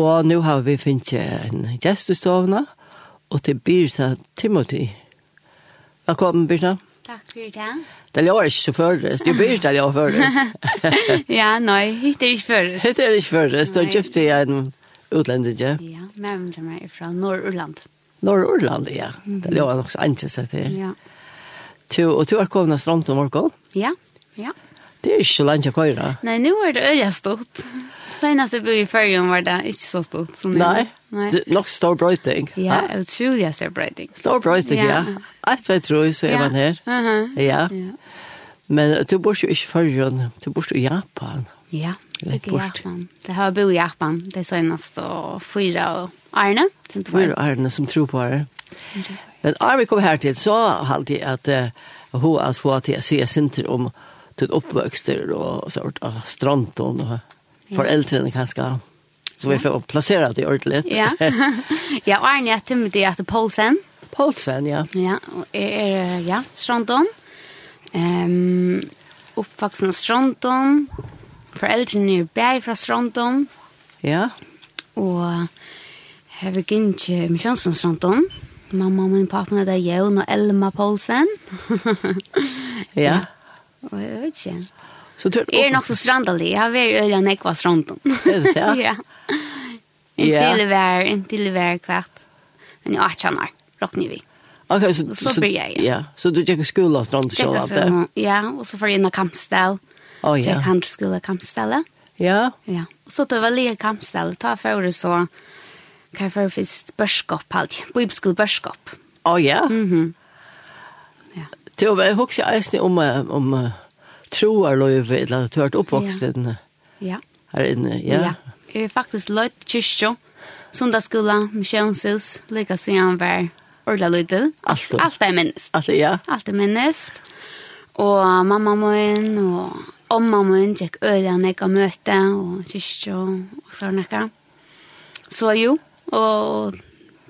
Og nå har vi finnet en gjest i stovene, og til Birta Timothy. Velkommen, Birta. Takk for det. Det lår ikke så førres. Du Birta lår først. ja, nei, hitt er ikke først. Hitt er ikke først. Du har gift i en utlendig, ja? Ja, men jeg er fra Nord-Urland. Nord-Urland, ja. Det lår nok så annet seg til. Ja. Tu, og du har kommet strånd om morgen? Ja, ja. Det er ikke så langt å køyre. Nei, nå er det øyestått. Ja. Senast jeg bodde i Førjum var det ikke så stort som det. Nei, Nei. Det, nok stor brøyting. Ja, jeg tror jeg ser brøyting. Stor brøyting, ja. Alt jeg tror så er man her. Ja. Men du bor jo ikke i Førjum, du bor i Japan. Ja, jeg bor i Japan. Det har jeg bodd i Japan det seneste fyra og Arne. Fyra og Arne som tror på det. Men Arne kom her til, så hadde jeg at uh, hun har fått til å se sinter om til oppvøkster og sånt av stranden og foreldrene kanskje. Så vi får placera det ordentligt. Ja, ja og Arne er til med det etter Poulsen. Paulsen, ja. Ja, og er, ja, Stranton. Um, oppvaksen av Strondon. Foreldrene er bæg fra Strondon. Ja. Og har vi ikke misjønsen Strondon. Mamma og min pappa er der Jon og Elma Poulsen. ja. ja. Og jeg vet ikke. Så tur er nok så strandalig. Jag vill öliga nekva stranden. Ja. Ja. Inte till var, inte till var kvart. Men jag känner rockni vi. Okay, så så blir jeg, Ja, så du tjekker skole og strand så att det. Ja, og så för in i kampställ. Oh ja. Så jeg kan skola kampställe. Ja. Ja. Og så tar var lika kampställ. Ta for det så kan først först börskap allt. Bibelskola börskap. Oh ja. Mhm. Ja. Det var också eisne om om troarløyve, eller at du har vært oppvoksen ja. Her inne. Ja. ja. Jeg er faktisk løyt kyrkjø, sundagsskola, misjonshus, lika siden var ordla løytel. Alt. Alt er minnest. Alt, ja. Alt er minnest. Og mamma min, og omma min, inn, tjekk øyla nek av møte, og kyrkjø, og sånn ekka. Så jo, og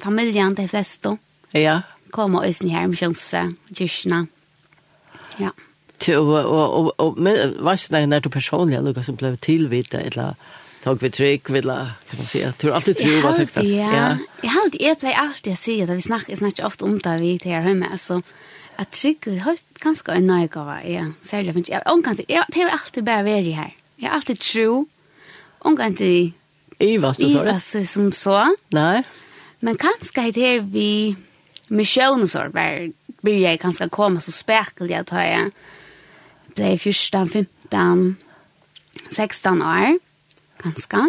familien, de fleste, ja. kom og øyne her, misjonshuset, kyrkjøna. Ja. Ja till og og og men vad ska när du personligen Lucas som blev tillvita eller tog vi trick villa kan man säga tror alltid tror vad sagt ja. Jeg har alltid jag play alltid se att vi snackar snackar ofte om där vi här hemma så att trick vi har ganske en nöjd gåva ja särskilt men jag om kan jag det är alltid bara vara här jag alltid tro om kan inte Ivas du sa det? som så. nei. Men kanskje det her vi misjoner så, var blir jeg kanskje komme så spekelig at jeg ble 14, 15, 16 år, ganske.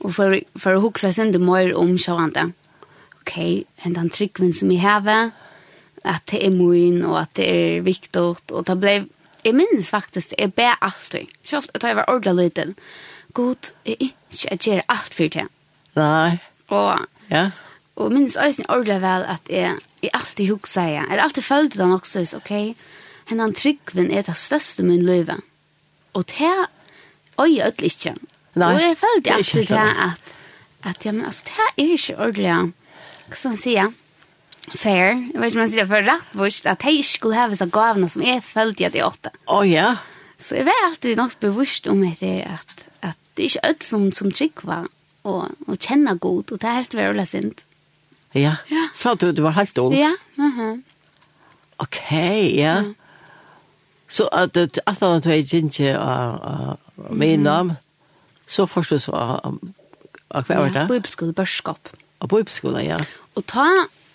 Og for, for å huske seg det mer om sjående. Ok, en den tryggven som jeg har, at det er min, og at det er viktig, og det ble Jeg minnes faktisk, jeg ber alltid. Selv da jeg var ordentlig liten. God, jeg ikke jeg gjør alt for det. Nei. Og, ja. og minnes også ordentlig vel at jeg, jeg alltid husker seg. Jeg alltid følte den også, ok, ok en hennan tryggven er det største min løyve. Og det er øye ødelig ikke. Nei, og jeg følte det alltid det at, at ja, men altså, det er ikke ordentlig, hva skal man si, fair, jeg vet ikke om man sier for rett bort at jeg ikke skulle ha disse gavene som jeg følte at jeg åtte. Å oh, ja. Så jeg var alltid nok bevisst om etter at, at det er ikke ødel som, som trygg var, og, og kjenne god, og det er helt veldig sint. Ja, ja. fra du, du var helt ung. Ja, mhm. Uh -huh. Ok, ja. ja. Så at at han tog ikke av min navn, så først forstås av av hva var det? Bibelskole Børskap. Av bibelskole, ja. Og ta,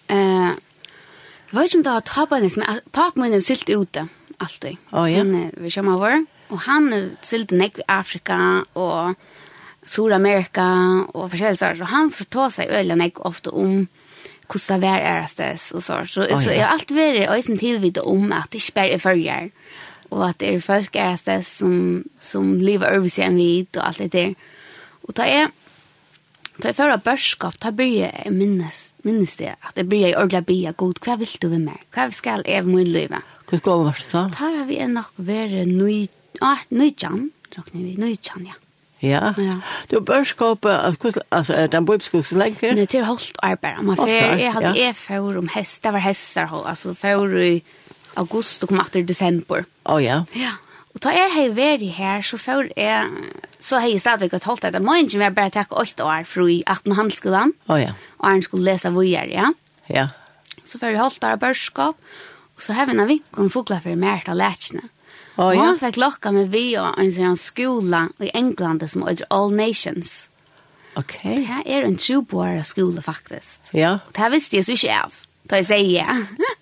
eh, jeg vet ikke om det var ta på henne, men papen min er silt ute, alltid. Å, ja. Han er ved kommer over, og han er silt nekk i Afrika, og Sur-Amerika, og forskjellige sånt, og han fortår seg øyelig nekk ofte om hvordan det er ærestes, og så. Så, oh, ja. så jeg har alltid vært øyne tilvidet om at det ikke bare er følger og at det er folk er sted som, som lever over seg enn vidt og alt det der. Og da jeg, da jeg fører børskap, da blir jeg minnes, minnes det, at jeg blir jeg ordentlig bia god, hva vil du med meg? Hva skal jeg med min liv? Hva går det da? Da har vi nok vært nøy, ah, nøytjan, råkner vi, nøytjan, ja. Ja. ja. Du børskap, altså, er den bøybskog så lenge? Nei, til holdt arbeid. Man fer, jeg hadde ja. jeg for om hest, det var hester, altså, for i august og kom etter desember. Å oh, ja? Ja. Og da jeg har vært her, så før jeg, så har jeg stadigvæk hatt holdt at jeg må ikke være bare takk 8 år for i 18 handelsskolen. Å oh, ja. Og han skulle lese vujer, ja. Ja. Så før jeg holdt der børskap, og så har vi en vinkel fugler for mer til lærkene. Oh, ja. Og han fikk lokka med vi og en sånn skola i England som heter All Nations. Okay. Det her er en troboere skole faktisk. Ja. Og det her visste jeg så ikke av. Da jeg sier ja.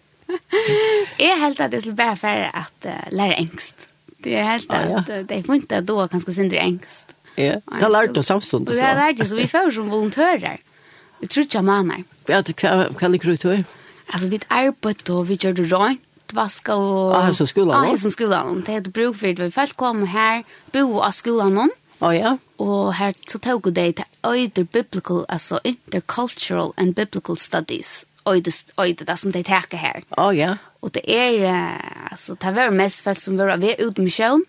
Jeg helt at jeg skulle bare for at uh, lære engst. Det er helt ah, ja. at uh, det er funnet at du er ganske sindre engst. Ja, det lærte du samstånd. Det har lært det, så vi får som volontører. Vi tror ikke maner. Ja, det hva liker du til? Altså, vi arbeidet og vi gjør det rønt vaska og Ah, som skolan. Ah, som skolan. Det er heter bruk for det. Vi Folk kom her, bo av skolan någon. Oh, ja. Og her så tog det til øyder biblical, altså intercultural and biblical studies øyde det som de teker her. Å, oh, ja. Og det er, altså, det var mest folk som var ved uten misjon,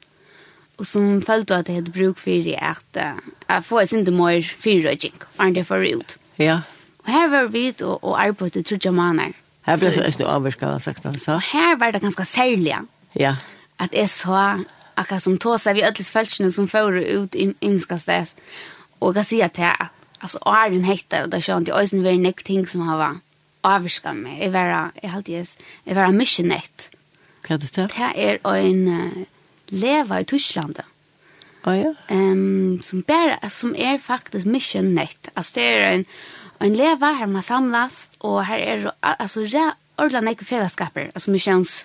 og som følte at det hadde bruk for det at jeg får sin til mer fyrrøyking, og det for ut. Ja. Og her var vi og, og arbeidet trodde maner. Her ble det ikke noe avvirket, har sagt han sa. Og her var det ganske særlig. Ja. At jeg så, akkurat som tog seg vi ødeles følelsene som fører ut i innska sted, og jeg kan si at jeg, altså, åren hekta, og da skjønte jeg også en veldig ting som har vært avviska meg. Jeg var, jeg halte jeg, jeg var missionett. Hva er det til? Det er en uh, leva i Tyskland. Å oh, ja? Um, som, bare, som er faktisk missionett. Altså det er en, en leva her man samlas, og her er altså, re, ordentlig ikke fellesskaper, altså missions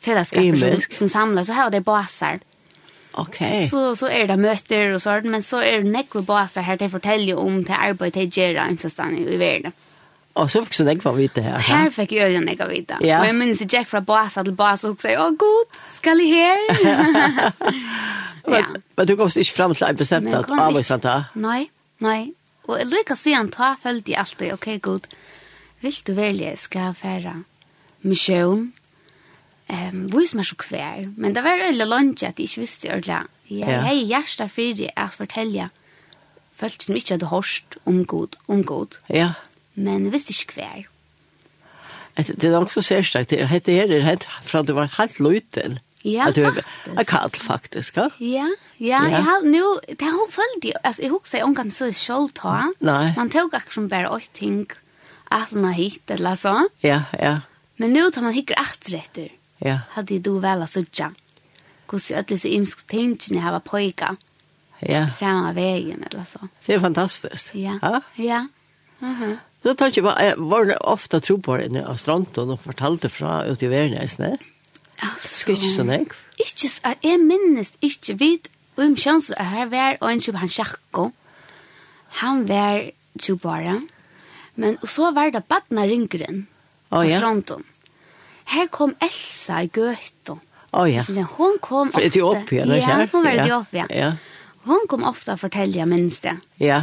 fellesskaper som, som samlas, og her er det baser. Okay. Så så är er det möter och sånt men så är er det nekve baser här till fortälja om det arbete de gör i stanna i världen. Og så fikk så jeg få vite her. Her fikk jeg øyne jeg vite. Ja. Og jeg minnes jeg gikk fra basa til basa og sier, å god, skal jeg her? ja. Men men du kom ikke frem til en bestemt at avviset da? Nei, nei. Og jeg lykker å si han ta, følte jeg alltid, ok god, vil du velge skal fære misjon? Um, Vis meg så kvær. Men det var øyne lunge at jeg ikke visste ordentlig. Jeg ja. har hjertet fri det å fortelle folk som ikke hadde hørt om god, om god. Ja, ja men visste ikke hver. Det er nok så særstakt. Det hette her er helt fra du var helt løytel. Ja, at du, faktisk. Er kalt, faktisk, ja? Ja, ja. Jeg har nu, det har følt jo, altså jeg husker jeg omgang så selv ta. Nei. Man tog akkurat som bare åtte ting, at man har hitt, eller så. Ja, ja. Men nu tar man hikker etter etter. Ja. Hadde du vel altså ja. Hvordan alle disse imske tingene har vært pojka. Ja. Samme veien, eller så. Det er fantastisk. Ja, ja. ja. Uh -huh. Så tar ikke jeg var ofte tro på henne av stranden og fortalte fra ute i verden, Altså, Skal ikke sånn, jeg? Ikke, jeg minnes ikke, vidt, og om kjønns, her var en kjøp, han sjakko, han var kjøp bare, men og så var det badna ringren, oh, ja. stranden. Her kom Elsa i Gøto. Å oh, ja. Så hun kom ofte. Fra Etiopia, det er kjært. Ja, hun var i Etiopia. Ja. Hun kom ofte og fortelle, jeg minnes det. Ja.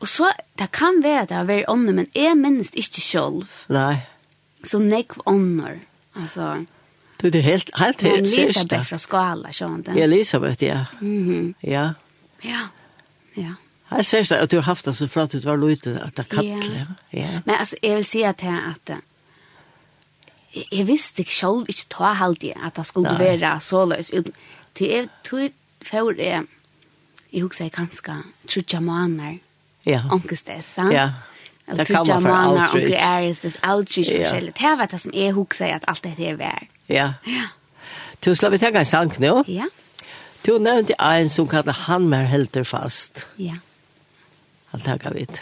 Og så, det kan være det har vært ånder, men jeg minnes ikke selv. Nei. Så nekv ånder. Altså, du, det er helt, helt helt sørst. Elisabeth fra skala, sånn det. Elisabeth, ja. Mm -hmm. Ja. Ja, ja. Jeg ser det at du har haft det så fra at du var løyte, at det kattler. Ja. ja. Men altså, jeg vil si at jeg, at jeg jeg visste ikke selv, ikke ta halvdige, at det skulle Nei. være så løs. Til jeg tog for jeg, jeg husker jeg kanskje, tror jeg måneder, Ja. Onkestessa. Ja. Det kan man for allt. Och det är just det outreach för forskjellig. Det var det som jeg husker at alt dette er vær. Ja. Ja. Du ska vi ta en sang nå. Ja. Du nevnte en som kallte han mer helter fast. Ja. Han tackar vitt.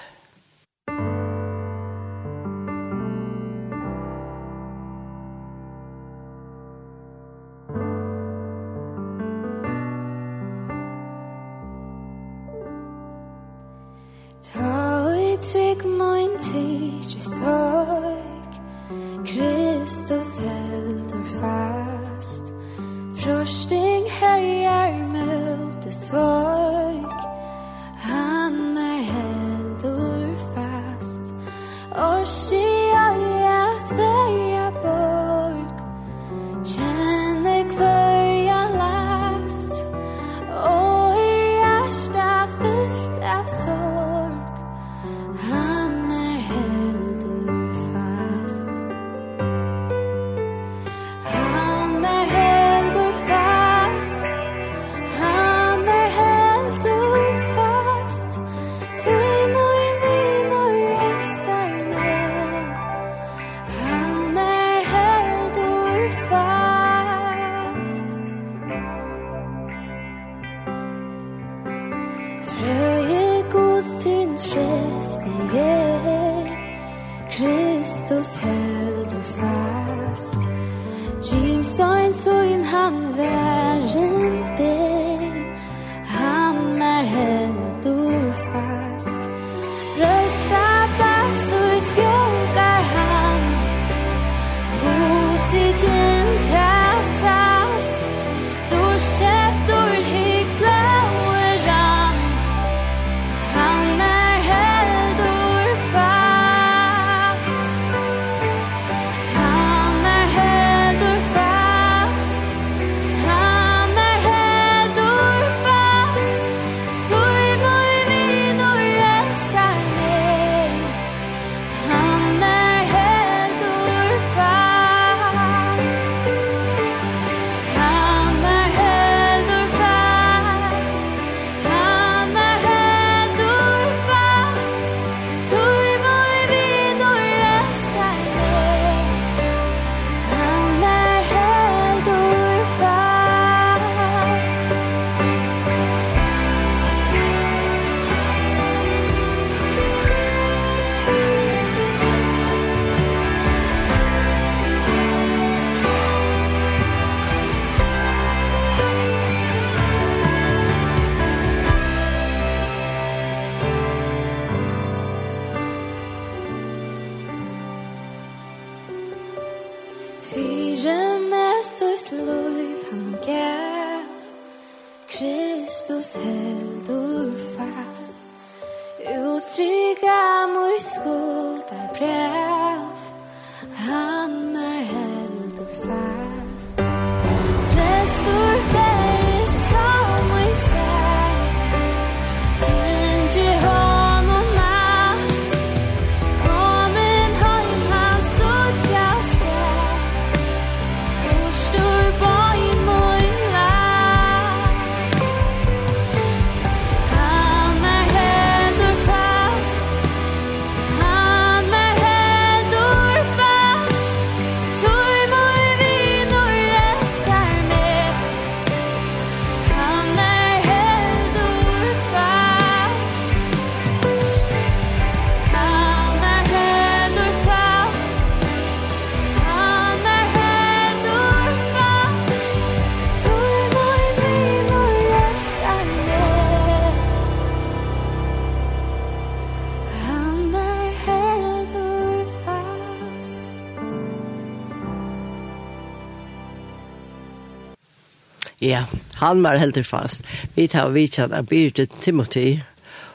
Ja, han var helt fast. Vi tar vi kjenner Birte Timothy,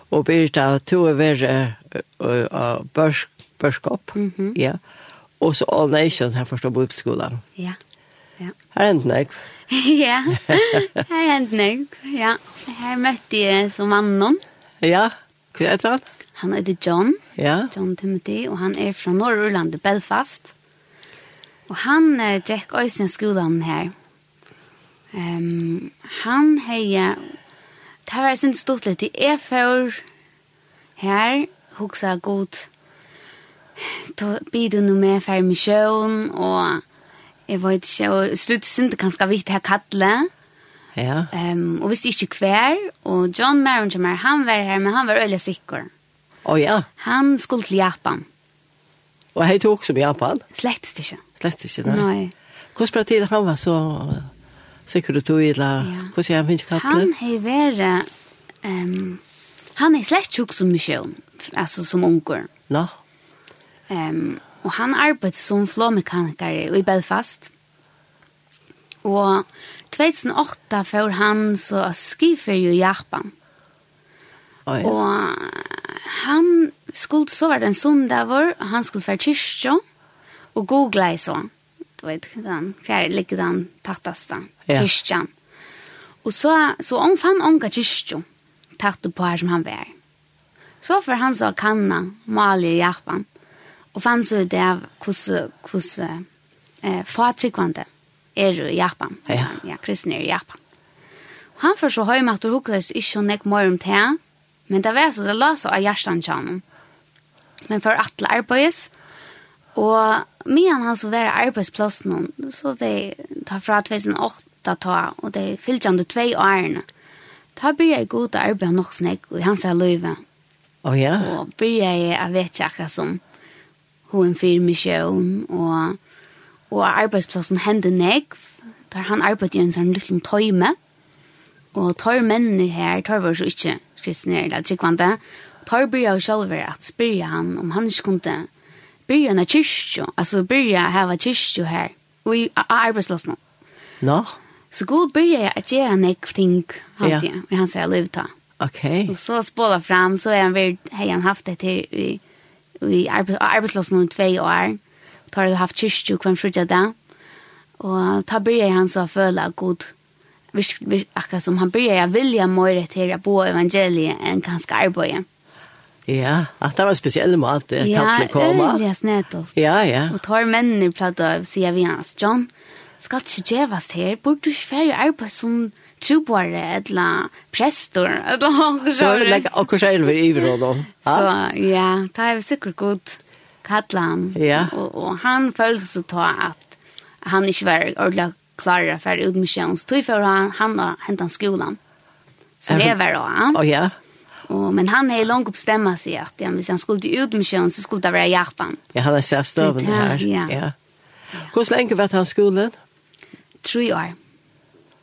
og Birte tog over uh, børsk, børskopp, mm -hmm. ja. Og så All Nation her forstår oppskolen. Ja. ja. Her hendt nok. ja, her hendte jeg. ja. Her møtte jeg som mannen. Ja, hva heter han? Han heter John, ja. John Timothy, og han er fra Norrland, Belfast. Og han eh, gikk også skolen her. Um, han heia, det var sin stort litt, jeg får her, hoksa god, to bidu nu med fer misjøen, og jeg vet ikke, og slutt sinte kanskje vitt her kattle, Ja. Ehm um, og visst inte kvar og John Maron som han var her men han var öle sikker. Oh, ja. Han skulle til Japan. Og hei tok som Japan? Slett inte. Slett inte. Nei. Hur spelade han var så sikkert du eller hva sier han finnes kattelig? Han har vært, um, han er slett tjukk som misjon, altså som unger. Nå? No. Um, og han arbeider som flåmekaniker i Belfast. Og 2008 får han så skifer i Japan. Oh, ja. Og han skulle så var det en sundag vår, han skulle fra kyrkjø, og googla i sånn du vet, den, hver ligger den tattaste, ja. kyrkjan. Og så, så han fann onka kyrkjo, tatt på her som han var. Så for han så kanna, mali i Japan, og fann så det av hvordan, hvordan eh, fatrikvande er i Japan, ja. ja, kristne er i Japan. Og han for så høyma at du hukles ikke nek mer om til, men det var så det la så av hjertan tjanen. Men for atle arbeids, og medan han så var arbeidsplass noen, så det tar fra 2008 ta, og det fyllte han det tve årene. Da blir jeg god til å arbeide nok snakk, og han sier løyve. Å ja? Og blir jeg, jeg vet ikke akkurat som, hun fyr med sjøen, og, og arbeidsplassen hender nek, der han arbeidde i en sånn liten tøyme, og tar mennene her, tar var så ikke kristne eller tryggvande, tar blir jeg selv at spyrer han om han ikke kunne börja en kyrkjo, alltså börja ha en kyrkjo här och i arbetsplatsen. Nå? No. Så god börja jag att göra nek ting alltid ja. i hans liv ta. Okej. Okay. Och så spola fram så är han väl hej han haft det till i i arbetsplatsen i två år. Tar du haft kyrkjo kvar fruja där. Och ta börja han så föla god Visst, akkurat som han börjar vilja mer till att bo evangeliet än ganska arbete. Ja, at det var spesiell mat, det ja, kan koma. Ja, øyelig nettopp. Ja, ja. Og tar mennene platt av, sier vi hans, John, skal ikke djevast her, burde du ikke færre arbeid som trubare, eller prestor, eller hva Så er det ikke akkurat elver i då. Så ja, det er sikkert godt kattla han. Ja. Og, og han følte så ta at han ikke var ordentlig klarere for utmisjonen, så tog for han, han hentet skolan. Som er var han. Å ja. Og, men han är långt bestämma seg at ja, hvis han skulle til utmisjon, så skulle det være Japan. Ja, han har sett stöven her. Ja. ja. Hur lenge var han skolen? Tre år.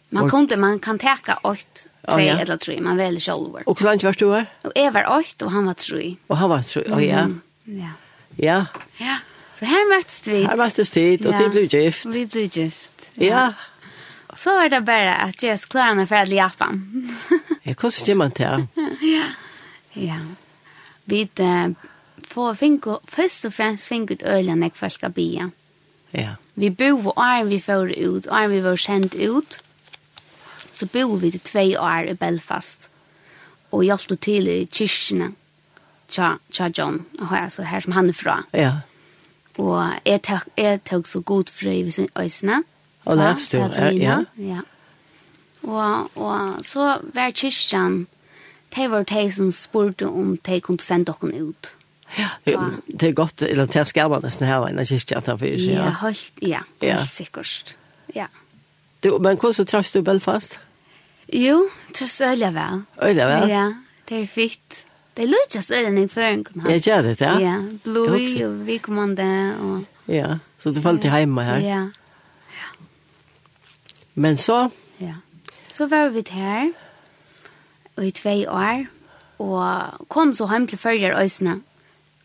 Man och... kunde, man kan teka åt tre oh, ja. eller tre, man väljer själv. Och hur länge var du? Och jag var åt och han var tre. Och han var tre, oh, ja. Mm. Ja. Ja. Ja. Så här möttes vi. Här möttes vi och det blev gift. Vi blev gift. Ja. ja. Så var det bare at Jesus klarer henne for alle Japan. Jeg koster ikke man til. Ja, ja. Vi får finko, først og fremst finko ut øyne jeg først skal bia. Ja. Vi bo og er vi får ut, og er vi var sendt ut, så bo vi til tve år i Belfast. Og hjelpte til i kyrkene, tja, tja John, og altså her som han er fra. Ja. Og jeg tok, jeg tok så god frøy i øyne, Og lærs du? Ja, ja. ja. Og, og så var kyrkjan, de var de som spurte om de kunne sende dere ut. Ja, det er godt, eller det skal man nesten her innan kyrkjan derfor, ja. Ja, helt, ja, helt sikkert, ja. Du, men hvordan traff du Belfast? Jo, traff det øyla vel. Øyla vel? Ja, det er fitt. Det er løtjast øyla nek føring kom hans. Ja, det er det, ja. Ja, blod og vikommande og... Ja, så du falt til heima her? Ja, Men så... Ja. Så var vi her, og i tvei år, og kom så hjem til førjer øsene,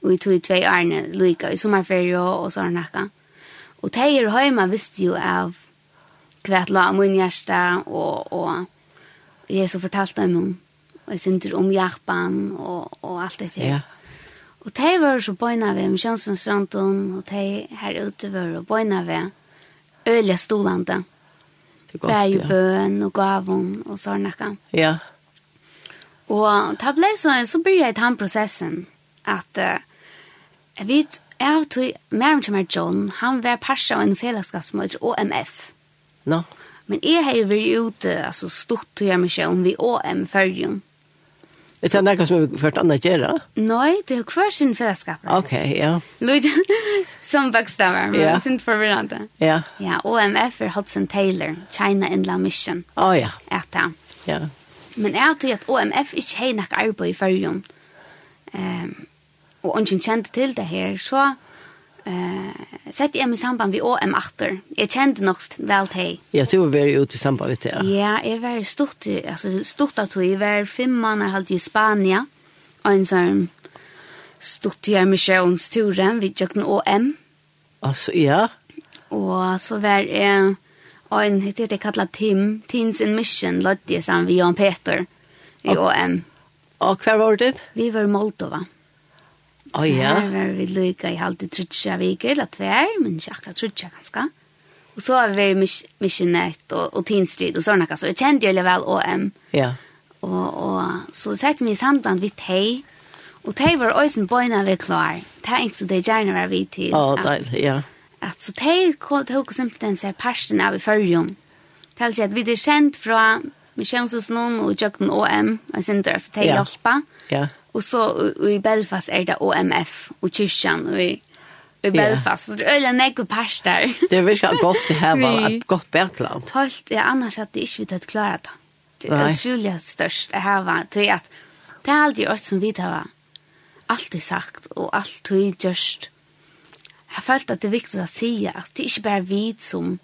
og i tog i tvei årene lykke, i sommerferie og, og sånn nakka. Og teier hjemme visste jo av kvært la min hjerte, og, og jeg så fortalte dem om og jeg syntes om Japan, og, og alt det her. Ja. Og de var så bøyna ved med Kjønsenstranden, og de her ute var og bøyna ved ølige stolande. Det gott. Det är bön och gavon och såna kan. Ja. Og ta ble så så började den prosessen at uh, jeg vet jeg tog mer med John, han var pascha en fällskapsmöte och MF. No. Men jeg har jo vært ute, altså stort och jag mig om vi OM-färgen. Er det noe som har ført annet gjøre? Nei, det er hver sin fellesskap. Ok, ja. Lyd som bakstaver, men yeah. sint forvirrende. Ja. Ja, OMF er Hudson Taylor, China Inland Mission. Å oh, ja. det. Ja. Men jeg tror at OMF ikke har nok arbeid i førjen. Um, og om ungen kjente til det her, så eh sett jag mig samband vi OM Arthur. Jag kände nog väl till. Jag tror vi är ute i samband med det. Ja, jag var stort alltså stort att vi var fem månader halt i Spanien og en sån stort i missionsturen vi gick med OM. Alltså ja. Och så var eh en heter det kallat Tim, Teens in Mission, låt det som vi och Peter i OM. Och kvar var det? Vi var i Moldova. Oh, ja. Her var vi lykka i halvt i trutja viker, eller tver, men ikke akkurat trutja ganske. Og så var vi i Missionet og, og Teen Street og sånne, så jeg kjente jo vel OM. Ja. Og, og så sette vi i samband vidt hei, og tei var også en bøyna vi klar. Tei ikke så det gjerne var vi til. Å, oh, deilig, ja. At, så tei tok simpelthen seg parsten av i førjon. vil si at vi er kjent fra misjonshusen og jøkken OM, og sindra, så tei hjelpa. Ja. Yeah. Og så i Belfast er det OMF og kyrkjan og i, i Belfast. Yeah. Så det er øyla nekve pers der. det er virkelig godt det her var et godt bergland. Helt, ja, annars hadde jeg ikke vi tatt klara det. Det er utrolig størst det her var til at det er alltid alt som vi tar var alltid sagt og alt alltid gjørst. Jeg følte at det er viktig å si at det er ikke bare vi som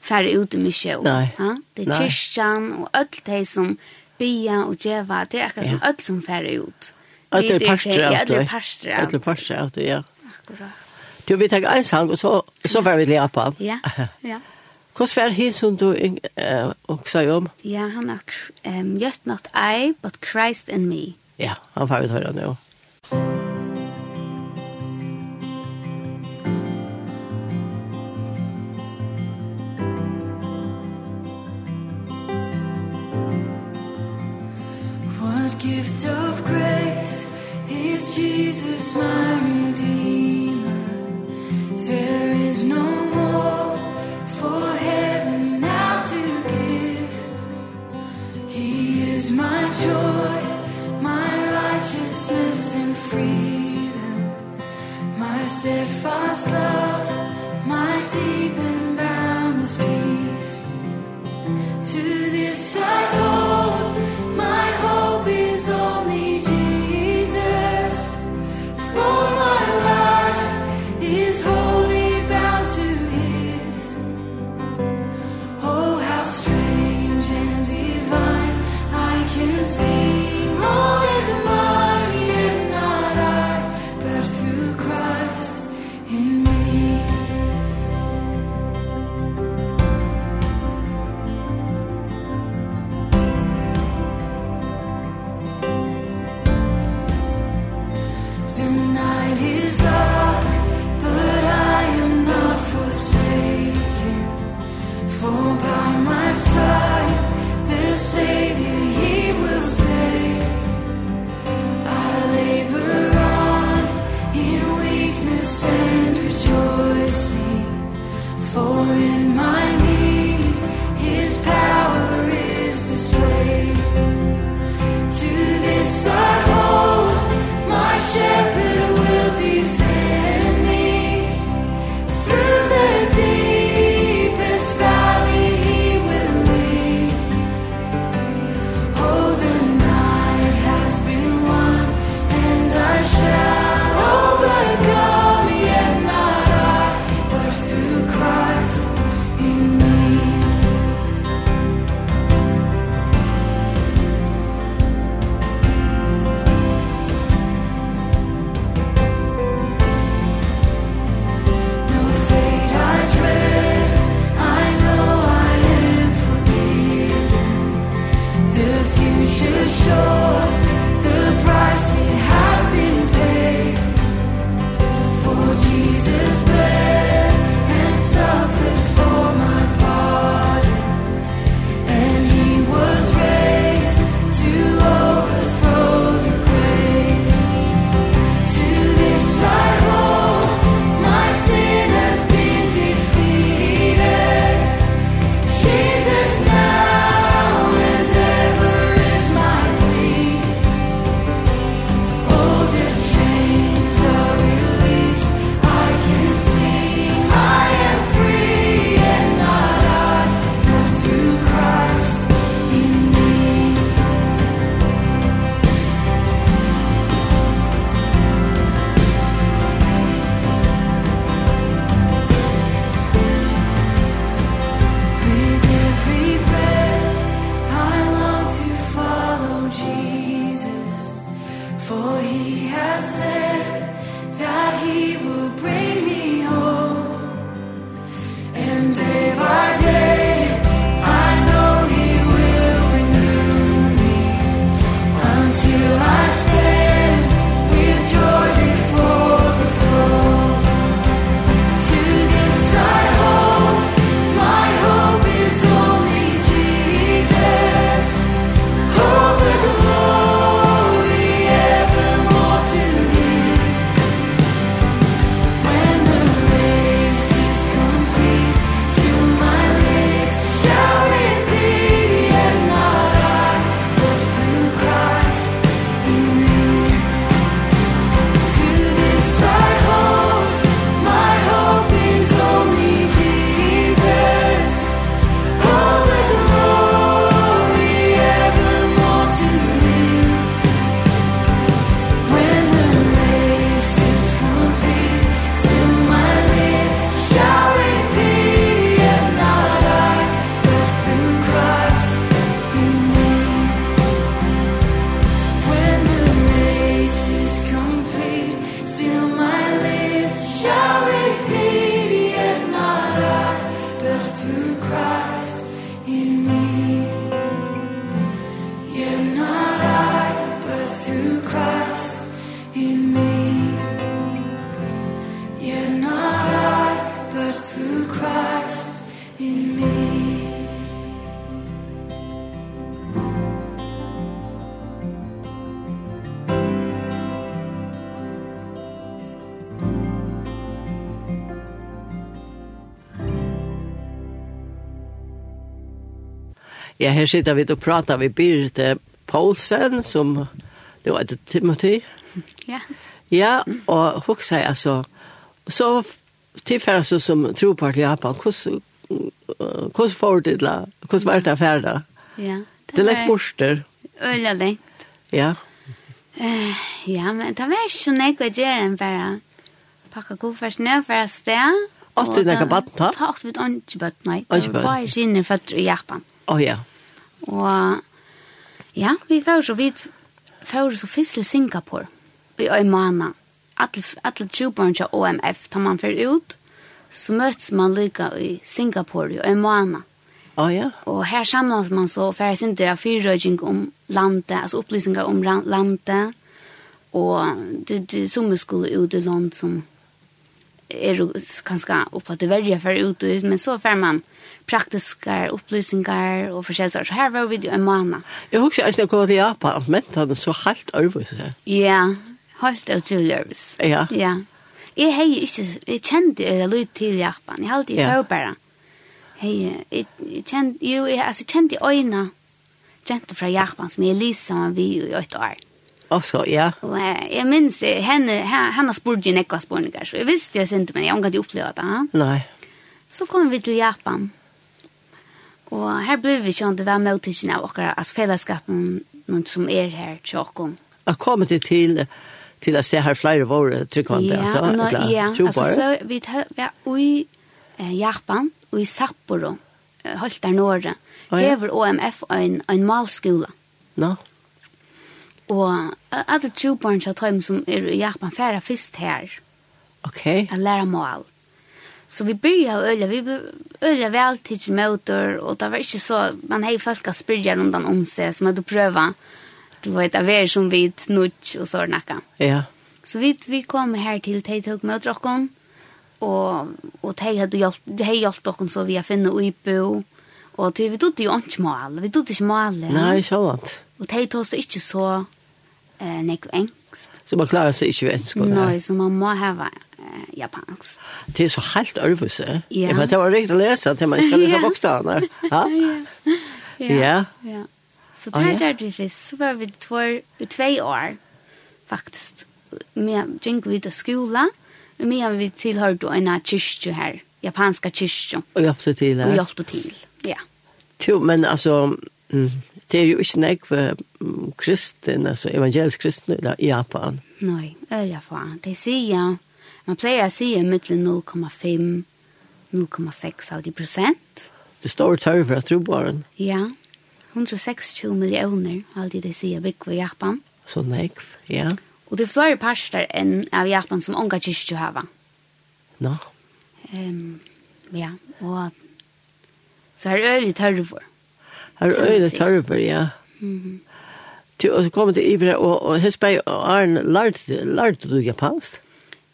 færre ut i mye. Ja? Det er kyrkjan og alt det som bia og djeva, det er akkurat som alt som færre ut. Ja Alle parstre av det. Alle parstre av det. Alle parstre av det, ja. Akkurat. Du, vi tar en sang, og så, så var vi lige på. Ja, ja. Hvordan var hin som du uh, også om? Ja, han har um, gjort not I, but Christ in me. Ja, han var vi høyre nå. Ja. in Ja, her sitter vi og prater med Birte Poulsen, som det var det Timothy. Ja. Ja, og hun sier altså, så tilfærer så som tropart i Japan, hvordan hvordan får du det da? Hvordan var det affær? Ja. Det er litt borster. Øyla lengt. Ja. Uh, ja, men det var ikke sånn jeg å gjøre enn bare pakka koffers ned for å sted. Åtte du nekka baden, ha? Ta åtte vidt åndsjøbøtt, nei. Åndsjøbøtt. Bare skinner fatter i Japan. Å ja. Og ja, vi får så vidt, får så fisk til Singapore i Øymana. Alle, alle tjubarn til OMF tar man for ut, så møtes man lykka i Singapore i Øymana. Oh, ja. Og her samlas man så færre sinter av fyrrøyking om landet, altså opplysningar om landet, og det, det som skulle ut i land som er kanskje oppe til verja for ut, men så får man praktiske opplysninger og forskjellige Så her var vi jo en måned. Jeg husker at jeg kom til Japan, men det var så helt øvelse. Ja, helt utrolig øvelse. Ja. ja. Jeg, hei, ikke, jeg kjente jeg litt til Japan, jeg halte i ja. bare. Hei, jeg, jeg kjente, jo, jeg, altså, jeg kjente øynene kjente fra Japan som jeg lyser sammen vi i åtte år. Mm så, ja. Og jeg minns det, henne, henne spurte jo nekva spørninger, så jeg visste jeg sinte, men jeg omgatt jo opplevd det. Nei. Så kom vi til Japan, og her ble vi kjent å være med til av okkara, altså fellesskapen som er her til okkon. Jeg kom til til til å se her flere våre trykkvante, ja, altså, no, eller, ja, altså, så vi tar var i eh, Japan, og i Sapporo, holdt der Norge, hever OMF en, en malskola. Nå? No. Og alle tjobarn som tar som er i Japan færre fyrst her. Ok. At læra mål. Så vi byrja å øyla, vi øyla vel til motor og det var ikke så, man hei folk a spyrja den om seg, som er du prøva, du vet, a ver som vi nudj og så nakka. Ja. Så vi, vi kom her til tei tøk møter okkon, og, og tei hadde hjelpt, hei hjelpt okkon så vi har finne Uipo og tei vi dodde jo ikke mål, vi dodde ikke mål. Nei, ikke sant. Og tog tås ikke så eh, nek engst. Så man klarer seg ikke ved engelsk? Nei, så man må ha eh, japansk. Det er så helt ærvus, eh? Ja. Men det var riktig å lese til man skal lese bokstavene. Ja. Ja. Ja. Så det her gjør vi først. Så var vi två två år, faktisk. Med gikk vi til skola, og med vi tilhørte en kyrkje her, japanska kyrkje. Og hjelpte til, ja. Og hjelpte til, ja. Jo, men altså, mm, det er jo ikke nekv kristen, altså evangelisk kristen i Japan. Nei, i Japan. De sier, man pleier å si mittelen 0,5, 0,6 av de prosent. Det står tørre for at trobaren. Ja, 126 millioner, alltid de sier, bygg i Japan. Så nekv, ja. Og det er flere parster enn av Japan som unga kyrkje hava. Nå. No. Um, ja, og så er øyelig tørre for. Har øyne tarver, ja. Mm -hmm. Og så kom det Ibra, og, og Hesberg og Arne, lærte, lærte du japansk?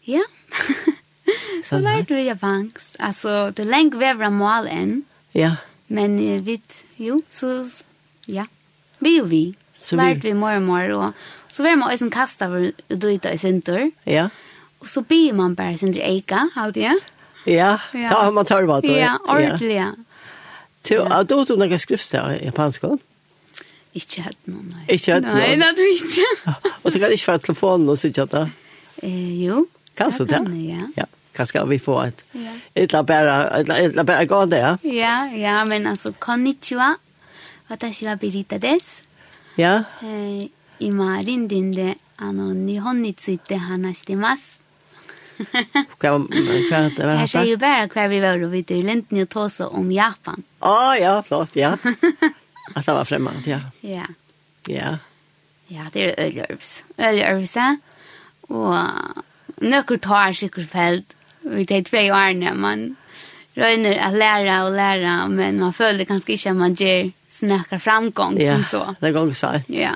Ja, så lærte vi japansk. Altså, det lenge var bra mål enn. Ja. Men uh, vi, jo, så, ja. Vi og vi. Så lærte vi mer og mer, og så var man også kastet for å døyte i sinter. Ja. Og så blir man bare sinter eika, alltid, ja. Ja, ta man tørre på det. Ja, ordentlig, ja. Du, du, du, noen skriftsteg i japanskån? Ikke hatt noen, nei. Ikke hatt noen? Nei, det hadde vi ikke. og du kan ikke få telefonen og sitte da? Eh, jo. Kan du det? Ja. ja. Hva skal vi få et? Ja. Et bare, et bare gå det, Ja, ja, ja, men altså, konnichiwa. Watashi wa Birita desu. Ja. Eh, 今、リンディンで、あの、日本について話してます。Hva var det? Jeg sier jo bare hva vi var, og vi til Linden og Tåse om Japan. Å oh, ja, flott, ja. At det var fremmed, ja. Ja. Ja. Ja, det er Øljervs. Øljervs, ja. Og nøkker tar sikkert felt. Vi tar tve årene, man røyner å lære og lære, men man føler kanskje ikke at man gjør snakker framgång ja, som så. Ja, det går sant. Ja.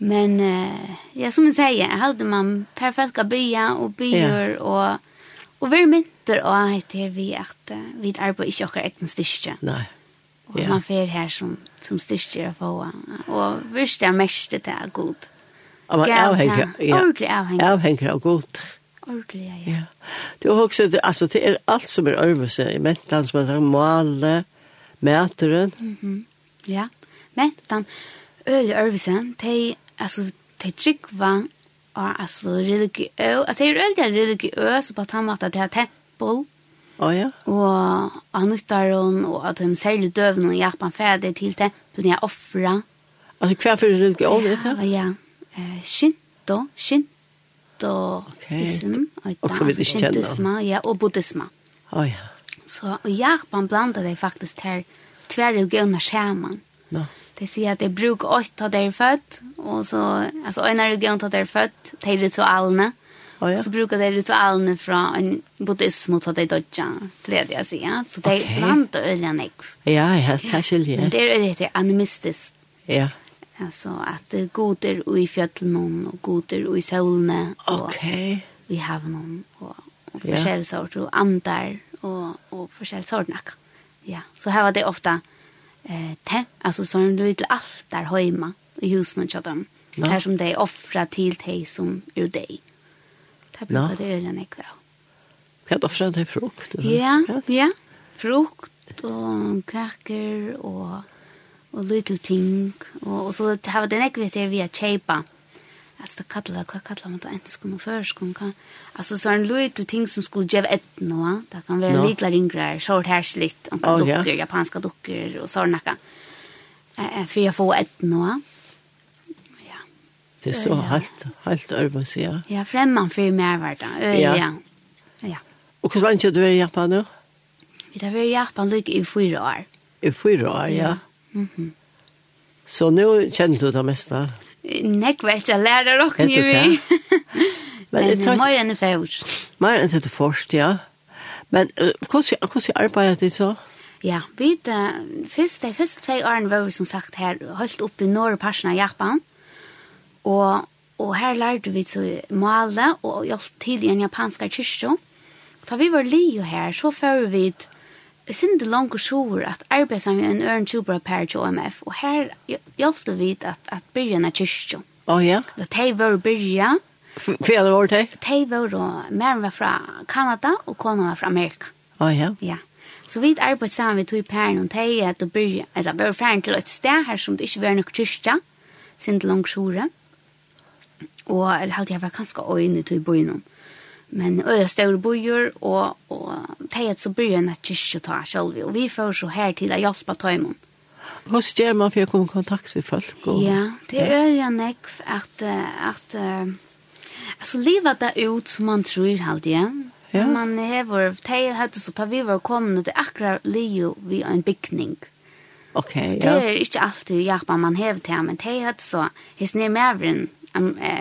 Men eh, ja, som jeg sier, jeg hadde man perfekt att bya og byar ja. og, och vi mynter och heter vi att vi arbeider ikke akkurat egen styrke. Nei. Og ja. man får her som som styrke å få Og visst är mest det er är gott. Men avhänger, ja. Ordentlig avhengig. Avhänger av godt. Ordentlig, ja. ja. Det är också, alltså det er alt som er øvelse i mentan som man sagt, male, mæteren. Mm -hmm. Ja, mentan, öl i överse, det de, det gick var och alltså religiös att det er öliga religiös på att han att det tempel Oh, ja. Og han nyttar hon, og at de særlig døvene, og hjelper han ferdig til tempelen jeg offra. Altså hver for religion, vet du? Ja, ja. Shinto, Shintoism, okay. og, og Shintoism, ja, og buddhisme. Oh, ja. Så og Japan blandar de faktisk til tver religioner skjermen. No de sier at de bruker åt til de er født, og så, altså en religion til de er født, de ritualene, oh, ja. så brukar de ritualene fra en buddhisme til de dødja, til det jeg sier, så de okay. blant øyne nekv. Ja, ja, det er skilje. Men det er det animistisk. Ja. Altså at det goder i fjøtlen, og goder i solene, og okay. i havnen, og, og forskjellige sorter, og andar, og, og forskjellige sorter. Ja, så her var det ofte eh, te, alltså så har de lite allt hemma i husen och dem. Ja. Här som de offra till te som är dig. Det brukar det det ölen ikväll. Kan du offra det frukt? Ja, ja. ja. Frukt och kakor och och lite ting och, och så har det en ekvitter via chepa. Alltså det kallar vad kallar man det ens kommer först kom kan alltså så en lite ting som skulle ge ett nå Det kan vara lite längre short hair slit och dockor japanska dockor och såna kan eh för jag får ett nå ja. Det är så halt halt över sig ja. Ja främman för mer vart ja. ja. Och hur länge du är i Japan nu? Vi har är i Japan lik i fyra år. I fyra år ja. Mhm. Så nu känner du det mesta? Nek vet jeg lærer dere nye vi. Men mer enn først. Mer enn det først, ja. Men hvordan arbeider det så? Ja, vi først, de første tve årene var vi som sagt her, holdt opp i Norrparsen av Japan. Og, og her lærte vi så male og hjelp i en japansk kyrkjø. Da vi var lio her, så fører vi til Jeg synes det langt og sjoer at arbeidet som med en øren tjubra per til OMF, og her hjalp det vidt at, at byrjan er kyrkjo. Å oh, ja? Da tei var byrja. Hva er det var tei? Tei var og mer var fra Kanada, og kona var fra Amerika. Å ja? Ja. Så vi arbeidet sammen med tog peren, og teg, at det byrja, eller vi var ferdig til et sted her som det ikke var nok kyrkja, synes det langt sjore. Og jeg halte jeg var ganske øyne til bøyne. Mm Men øya større bojur, og, og teiet så bryr en et ta selv, og vi får så her til å hjelpe tøymon. Hva skjer man for å komme i kontakt med folk? Og... Ja, det er øya nekv at, at altså, livet det ut som man tror halde igjen. Ja. Man hever, teiet høyde så tar vi var kommende til akkurat liv vi en bygning. Okay, ja. Det er ikke alltid hjelpa man hever til, men teiet så, hos nere mævren,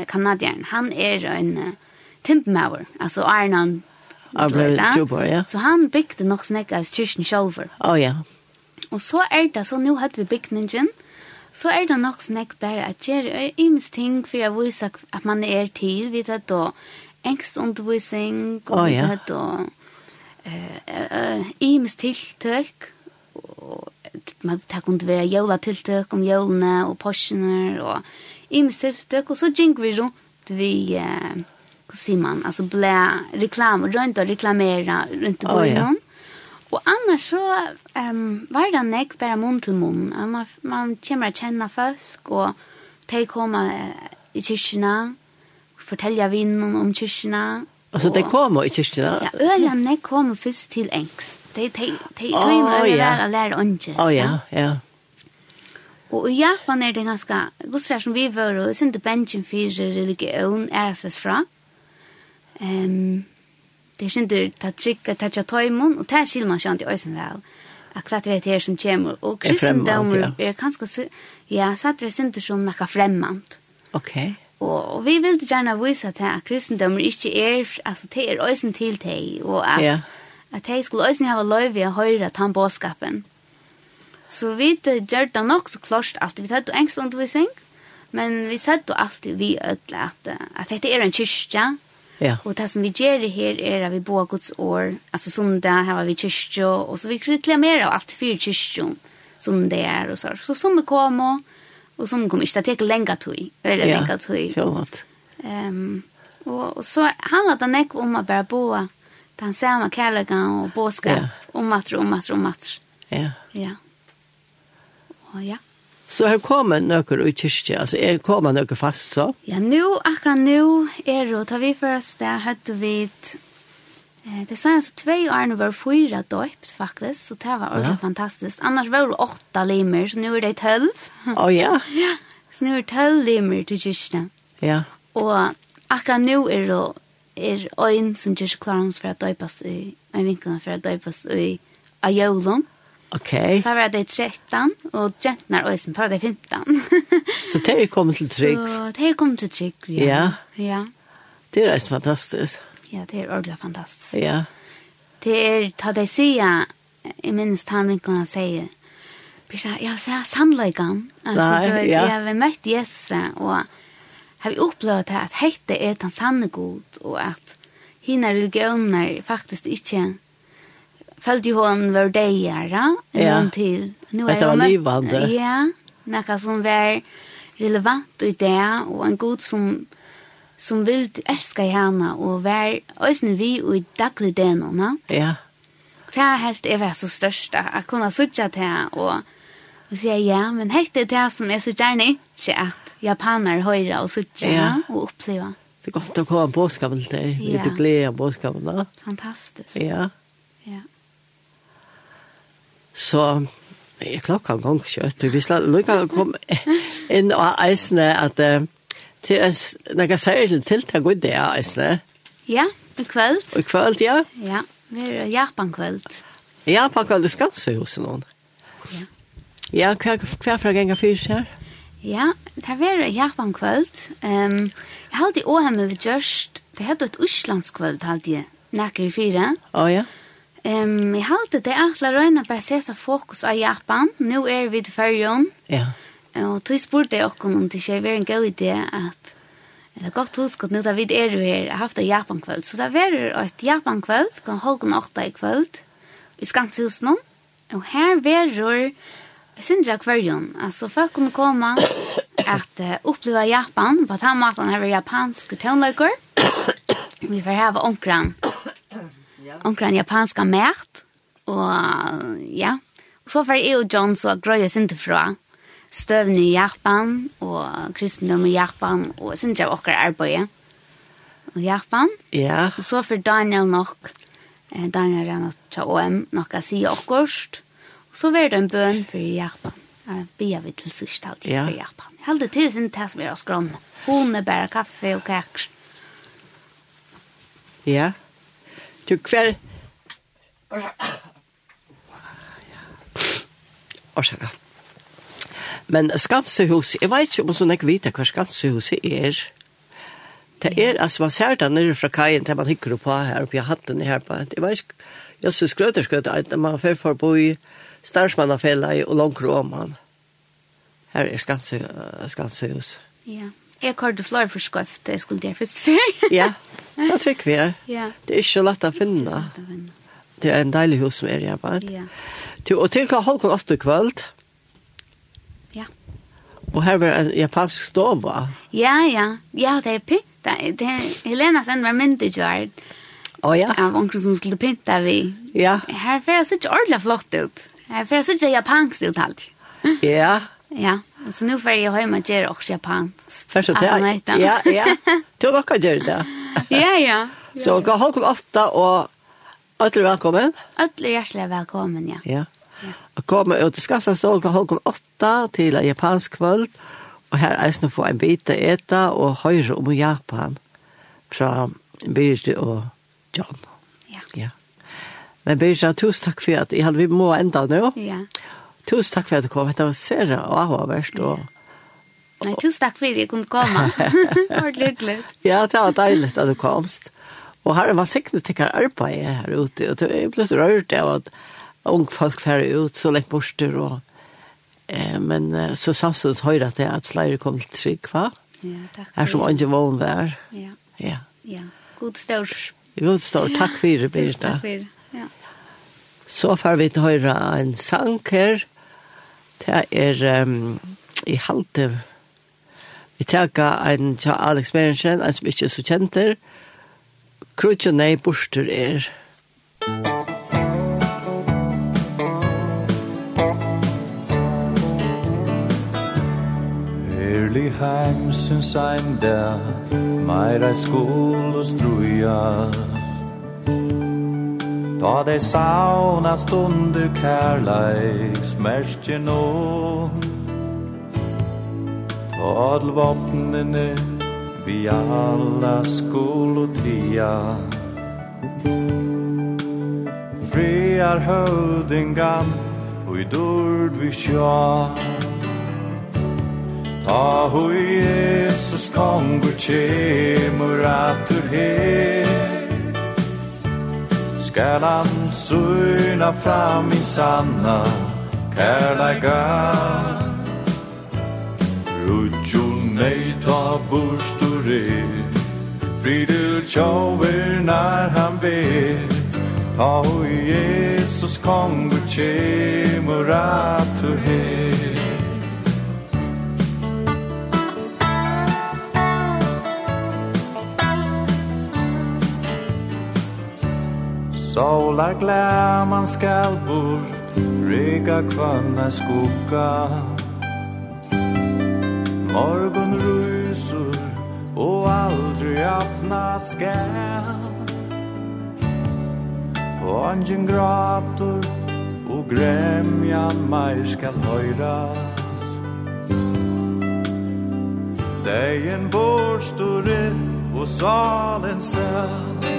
kanadjeren, han er en... Uh, Timpmauer, altså Arnan. Jag ble trubor, ja. Så han bygde nok snakka i kyrkjen själver. Å, oh, ja. Og så er det så nå hadde vi byggningen. Så er det nog snäck bara at göra ims ting för att visa at man er til, Vi tar då ängstundervisning och oh, ja. vi tar då eh, ims tilltök. Och man tar kunde være jola tiltøk om jolna och portioner och ims tiltøk, og så gikk vi rundt vi... Uh, hur ser man alltså blä reklam runt och reklamera runt på oh, ja. Och annars så ehm um, var det näck bara mun till mun. Man man kommer att känna folk och ta komma i kyrkorna, fortälja vinnen om kyrkorna. Alltså det kommer i kyrkorna? Ja, ölen näck kommer först till ängst. Det det det tog ju mig där att lära onkel. Ja, ja, ja. Og i Japan er det ganske, gusser som vi var, og sin til bensjen fyrir religion er seg fra. Mm Ehm det er ikke ta trykk at ta tøymon og ta skil man sjant i øysen vel. Akkurat det her som kommer og kristendommer er kanskje ja, satt det sint som nakka fremmant. Okej. Og, og vi vil gjerne vise til at kristendommer ikke er, altså det er øysen til deg, og at, yeah. at de skulle øysen ha løy i å høre den båskapen. Så vi gjør det nok så klart at vi tatt engst undervisning, men vi satt jo alltid vi ødler at, at dette er en kyrkja, Ja. Och det som vi gjør här är at vi bor Guds år. Alltså söndag har vi kyrkja, och så vi reklamerer av alt för kyrkjön som det er. och så. Så som vi kommer och som kommer inte att ta lenge tog. Eller ja. lenge tog. Ja, Ehm och, og så handlar det näck om att bara bo den samma kærligheten och båskap. Ja. Om att, om att, om att. Ja. Ja. Och ja. Så her kommer nøkker i kyrkje, altså er kommer nøkker fast så? Ja, nu, akkurat nu er det, tar vi først det, hadde vi eh, det sa jeg så tvei årene var fyra døypt faktisk, så det var ordentlig ja. fantastisk. Annars var det åtta limer, så nu er det tølv. Å oh, ja? ja, så nu er det tølv limer til kyrkje. Ja. Og akkurat nu er det er øyn som kyrkje klarer oss for å døypes i, en vinkel for å døypes i, av jølen. Mm Okay. Så var det 13 og jentnar og sen tar det 15. så det er kommet til trygg. Så det kommer til trygg. Ja. ja. Ja. Det er reist fantastisk. Ja, det er ordentlig fantastisk. Ja. Det er, ta det säga i minst han inte kan säga. Bisha, jag säger sannolikan. Alltså, Nej, ja. Jeg har møtt Jesus og har vi upplevt at hette er den sanne god og at hina religioner faktisk ikke följde hon var Ja, en till. Nu är jag livande. Ja, noe som var relevant i det og en god som som vil elska henne og være ösnen vi og i daglig denarna. Ja. Det er helt är väl så størst, at kunne sitte til og, og si ja, men helt det här som er så gjerne ikke at japaner høyre og sitte ja. og oppleve. Det er godt å komme på skapen till dig. Ja. Lite glädje på skapen. Fantastisk. Ja. Ja. Så jeg klokka gong kjøtt. Vi skal lukka kom inn og eisne at til en nega særlig tiltak og det eisne. Ja, i kvöld. I kvöld, ja. Ja, vi er Japan kvöld. Japan kveld, du skal se hos noen. Ja. Ja, hva, hva fra ganger fyrt her? Ja, det er Japan kveld. Um, jeg halte i åhemme vi gjørst, det heter et Øslandskvöld, halte jeg, nekker i fire. Å oh, ja. Ja. Um, jeg halte det at la røyna bare sette fokus av Japan. Nå er vi til fyrjon. Ja. Og tog spurte jeg okken om det ikke var en god idé at det er godt husk at nå da vi er jo her jeg har haft av Japan kveld. Så det var et Japan kveld, kan holgen åtta i kveld, i Skanshusen. Og her var det Sindra Kvarion, altså folk kunne komme at uh, oppleva Japan, på den måten her var japanske tøvnløyker. Vi får hava onkran onkran japanska mat, og ja, og så var jeg og John så grøyes sinte fra støvn i Japan, og kristendom i Japan, og jeg synes jeg arbeid i Japan. Ja. Og så for Daniel nok, Daniel er nok til OM, nok å si akkurat, og så var det en bøn for Japan. Jeg bia vi til sørst alltid ja. for Japan. Jeg heldig til sin test med oss grønne. Hun er bare kaffe og kaker. Ja. Du kväll. Orsaka. Men Skansehus, jeg vet ikke om sånn jeg vet hva Skansehus er. Det er, altså man ser det nere fra kajen til man hikker på her, oppe i hatten her på. Jeg vet ikke, jeg synes skrøter skrøter, at man fer for bo i Starsmannafella og Långkroman. Her er Skansehus. Ja. Jeg har det flere for skøft, jeg skulle det først før. ja, det tror vi er. Ja. Det er ikke så lett å finne. Det er en deilig hus som er i arbeid. Ja. Til, og til klart halv kun åtte kveld. Ja. Og her var en japansk ståba. Ja, ja. Ja, det er pynt. Det er Helena sen var myndigjørt. Å ja. Av onkel som skulle pynta vi. Ja. Her fer det så ikke ordentlig flott ut. Her fer det så ikke japansk ut alt. Ja. Ja. Så nu får jag hemma och göra också japanskt. Först och det? Ja, ja. Du har också gjort det. Ja, ja. Så gå halv klockan åtta och ötler välkommen. Ötler hjärtliga välkommen, ja. Ja. Och komma ut i Skassastål klockan halv klockan åtta till en japansk kvöld. Och här är det få en bit att äta och höra om Japan. Från Birgit och John. Ja. Ja. Men Birgit, tusen takk for at jeg hadde vi må enda nå. Ja. Tusen takk for at du kom. Det var sere avhåverst. Og... Nei, tusen takk for at jeg kunne komme. det var lykkelig. Ja, det var deilig at du komst. Og her var sikkert til hva arbeid her ute. Og jeg ble så rørt av at unge folk færre ut så lenge borster. Og, eh, men så samtidig høyre at jeg at flere kom til trygg, hva? Ja, takk. Her som ikke vågen var. Ja. Ja. ja. God stor. God stor. Takk for det, Birgitta. Takk for det. Ja. Så får vi til høyre en sang her. Ja. Det er um, i halte. Vi teka en tja Alex Berensen, en som ikke er så kjent der. Krutjonei borster er. Early heim, since I'm there, might I og struja. Da de sauna stunder kærleiks merke nå Ta adl vapnene vi alla skol og tia Friar høvdingan og i dord vi sjå Ta hui Jesus kongur tjemur atur her skal han søyna fram min sanna kærleika. Rutjo nei ta burstor i tjauver nær han vet Ta hu Jesus kongur tjemur atur du Solar man skal bort Rygga kvanna skugga. Morgon rusor Og aldri öppna skal Og angin gratur Og gremjan meir skal høyras Degen borstor er Og salen selv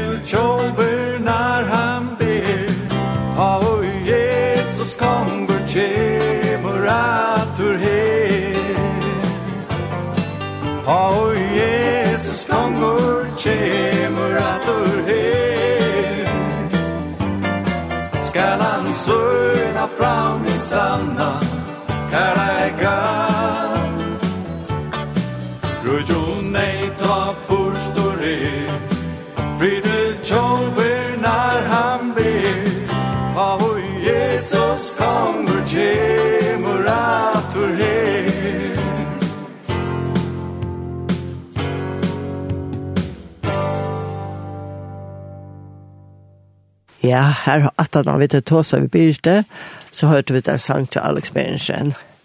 Ja, her at han har vi til Tåsa vi byrte, så hørte vi det sang til Alex Berensen.